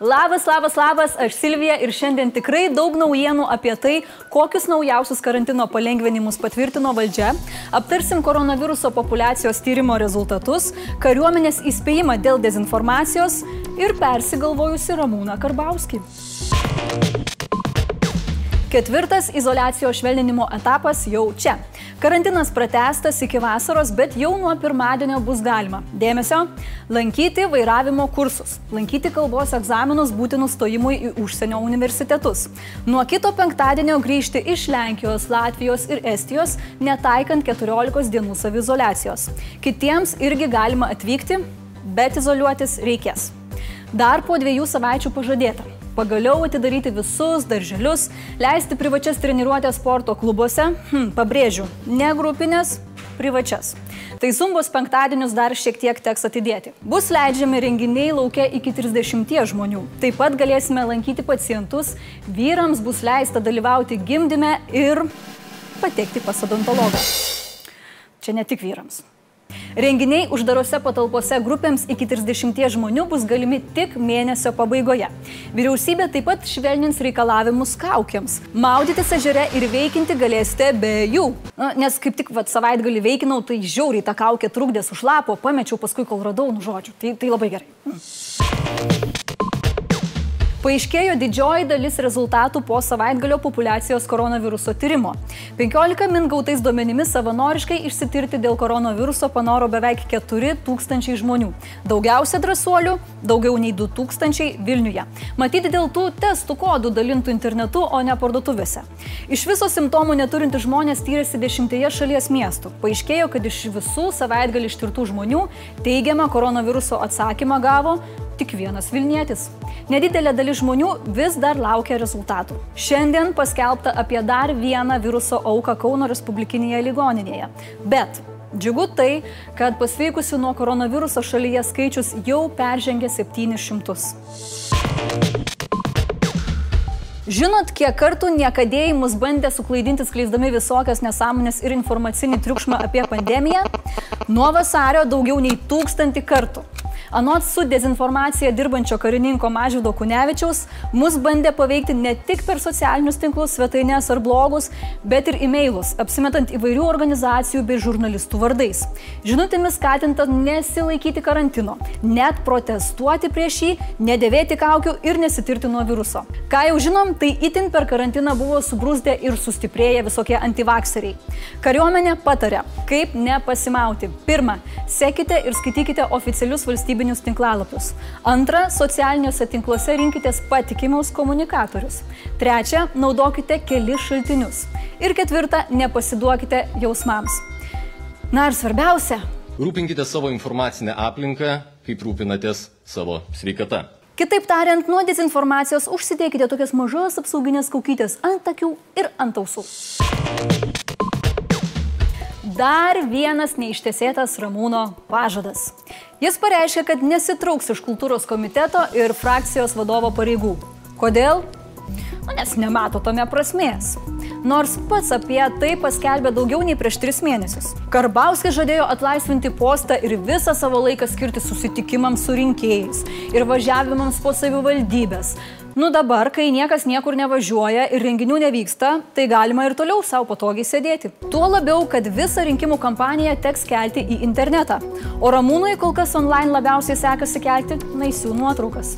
Labas, labas, labas, aš Silvija ir šiandien tikrai daug naujienų apie tai, kokius naujausius karantino palengvinimus patvirtino valdžia, aptarsim koronaviruso populacijos tyrimo rezultatus, kariuomenės įspėjimą dėl dezinformacijos ir persigalvojusi Ramūną Karbauskį. Ketvirtas izolacijos švelninimo etapas jau čia. Karantinas pratestas iki vasaros, bet jau nuo pirmadienio bus galima. Dėmesio - lankyti vairavimo kursus, lankyti kalbos egzaminus būtinus stojimui į užsienio universitetus. Nuo kito penktadienio grįžti iš Lenkijos, Latvijos ir Estijos, netaikant 14 dienų savizolacijos. Kitiems irgi galima atvykti, bet izoliuotis reikės. Dar po dviejų savaičių pažadėta pagaliau atidaryti visus darželius, leisti privačias treniruotės sporto klubuose, hm, pabrėžiu, ne grupinės, privačias. Tai zumbos penktadienius dar šiek tiek teks atidėti. Bus leidžiami renginiai laukia iki 30 žmonių. Taip pat galėsime lankyti pacientus, vyrams bus leista dalyvauti gimdyme ir patekti pas odontologą. Čia ne tik vyrams. Renginiai uždarose patalpose grupėms iki 30 žmonių bus galimi tik mėnesio pabaigoje. Vyriausybė taip pat švelnins reikalavimus kaukiams. Maudytis ežere ir veikinti galėsite be jų. Na, nes kaip tik vat, savaitgalį veikinau, tai žiauriai tą kaukę trukdė su šlapo, pamečiau paskui, kol radau, nu žodžiu. Tai, tai labai gerai. Paaiškėjo didžioji dalis rezultatų po savaitgalio populacijos koronaviruso tyrimo. 15 min gautais duomenimis savanoriškai išsitirti dėl koronaviruso panoro beveik 4 tūkstančiai žmonių. Daugiausia drąsuolių - daugiau nei 2 tūkstančiai Vilniuje. Matyti dėl tų testų kodų dalintų internetu, o ne parduotuvėse. Iš viso simptomų neturintys žmonės tyrėsi dešimtyje šalies miestų. Paaiškėjo, kad iš visų savaitgalį ištirtų žmonių teigiamą koronaviruso atsakymą gavo tik vienas Vilnietis. Nedidelė dalis žmonių vis dar laukia rezultatų. Šiandien paskelbta apie dar vieną viruso auką Kauno Respublikinėje ligoninėje. Bet Džiugu tai, kad pasveikusių nuo koronaviruso šalyje skaičius jau peržengė 700. Žinot, kiek kartų niekadėjai mus bandė suklaidinti skleisdami visokias nesąmonės ir informacinį triukšmą apie pandemiją? Nuo vasario daugiau nei tūkstantį kartų. Anot su dezinformacija dirbančio karininko Mažvido Kunevičiaus, mus bandė paveikti ne tik per socialinius tinklus, svetainės ar blogus, bet ir e-mailus, apsimetant įvairių organizacijų bei žurnalistų vardais. Žinutėmis skatinta nesilaikyti karantino, net protestuoti prieš jį, nedėvėti kaukių ir nesitirti nuo viruso. Ką jau žinom, tai itin per karantiną buvo subrūsdę ir sustiprėję visokie antivakseriai. Kariuomenė patarė, kaip nepasimauti. Pirma, sekite ir skaitykite oficialius valstybės valstybinius tinklalapius. Antra, socialiniuose tinkluose rinkitės patikimus komunikatorius. Trečia, naudokite kelis šaltinius. Ir ketvirta, nepasiduokite jausmams. Na ir svarbiausia. Rūpinkite savo informacinę aplinką, kaip rūpinatės savo sveikata. Kitaip tariant, nuo dezinformacijos užsidėkite tokias mažas apsauginės kaukytės ant akių ir ant ausų. Dar vienas neištesėtas Ramūno pažadas. Jis pareiškė, kad nesitrauks iš kultūros komiteto ir frakcijos vadovo pareigų. Kodėl? Nu, nes nemato tome prasmės. Nors pats apie tai paskelbė daugiau nei prieš tris mėnesius. Karbauskis žadėjo atlaisvinti postą ir visą savo laiką skirti susitikimams su rinkėjais ir važiavimams po savivaldybės, Nu dabar, kai niekas niekur nevažiuoja ir renginių nevyksta, tai galima ir toliau savo patogiai sėdėti. Tuo labiau, kad visą rinkimų kampaniją teks kelti į internetą. O Ramūnui kol kas online labiausiai sekasi kelti naisių nuotraukas.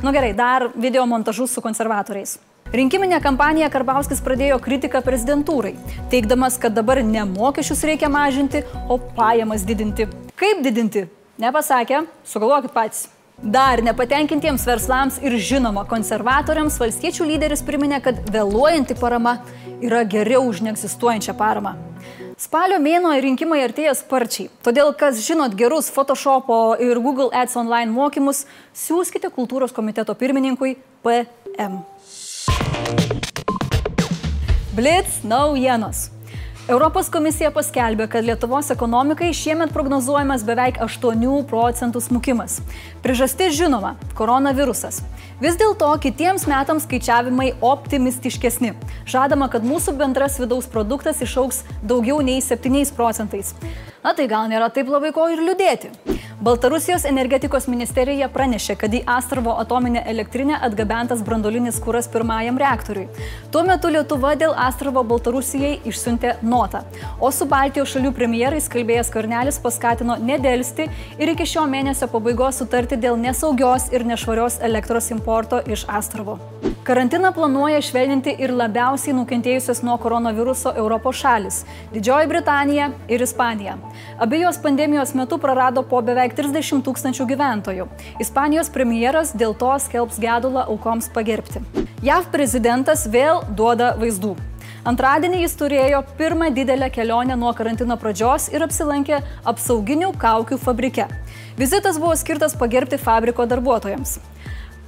Nu gerai, dar video montažus su konservatoriais. Rinkiminę kampaniją Karbauskis pradėjo kritiką prezidentūrai, teikdamas, kad dabar ne mokesčius reikia mažinti, o pajamas didinti. Kaip didinti? Nepasakė, sugalvokit patys. Dar nepatenkintiems verslams ir žinoma konservatoriams valstiečių lyderis priminė, kad vėluojanti parama yra geriau už neegzistuojančią paramą. Spalio mėno rinkimai artėja sparčiai, todėl kas žinot gerus Photoshopo ir Google Ads online mokymus, siūskite kultūros komiteto pirmininkui PM. Blitz naujienos. Europos komisija paskelbė, kad Lietuvos ekonomikai šiemet prognozuojamas beveik 8 procentų smukimas. Priežastis žinoma - koronavirusas. Vis dėlto kitiems metams skaičiavimai optimistiškesni. Žadama, kad mūsų bendras vidaus produktas išauks daugiau nei 7 procentais. Na tai gal nėra taip labai ko ir liūdėti. Baltarusijos energetikos ministerija pranešė, kad į Astravo atominę elektrinę atgabentas brandolinis kūras pirmajam reaktoriui. Tuo metu Lietuva dėl Astravo Baltarusijai išsiuntė notą, o su Baltijos šalių premjerais kalbėjęs Karnelis paskatino nedelsti ir iki šio mėnesio pabaigos sutarti dėl nesaugios ir nešvarios elektros importo iš Astravo. Karantiną planuoja švelninti ir labiausiai nukentėjusios nuo koronaviruso Europos šalis - Didžioji Britanija ir Ispanija. Abiejos pandemijos metu prarado po beveik 30 tūkstančių gyventojų. Ispanijos premjeras dėl to skelbs gedulą aukoms pagerbti. JAV prezidentas vėl duoda vaizdų. Antradienį jis turėjo pirmą didelę kelionę nuo karantino pradžios ir apsilankė apsauginių kaukių fabrike. Vizitas buvo skirtas pagerbti fabriko darbuotojams.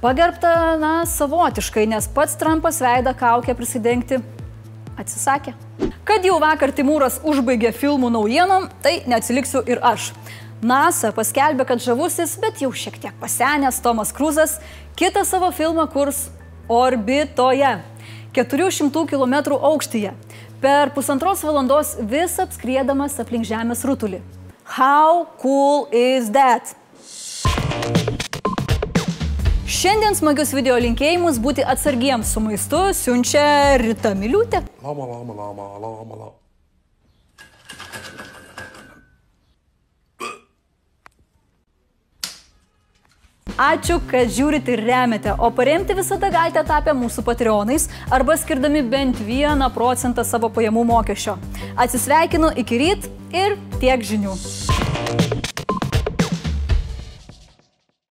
Pagerbta, na, savotiškai, nes pats Trumpas veidą kaukę prisidengti atsisakė. Kad jau vakar Timūras užbaigė filmų naujienom, tai neatsiliksiu ir aš. NASA paskelbė, kad žavusis, bet jau šiek tiek pasenęs Tomas Kruzas kitą savo filmą kurs orbitoje, 400 km aukštyje, per pusantros valandos vis apskriedamas aplink Žemės rutulį. How cool is that? Šiandien smagius video linkėjimus būti atsargiems su maistu siunčia Rita Miliūtė. Lama, lama, lama, lama, lama. Ačiū, kad žiūrite ir remiate, o paremti visada galite tapę mūsų patreonais arba skirdami bent vieną procentą savo pajamų mokesčio. Atsisveikinu iki ryt ir tiek žinių.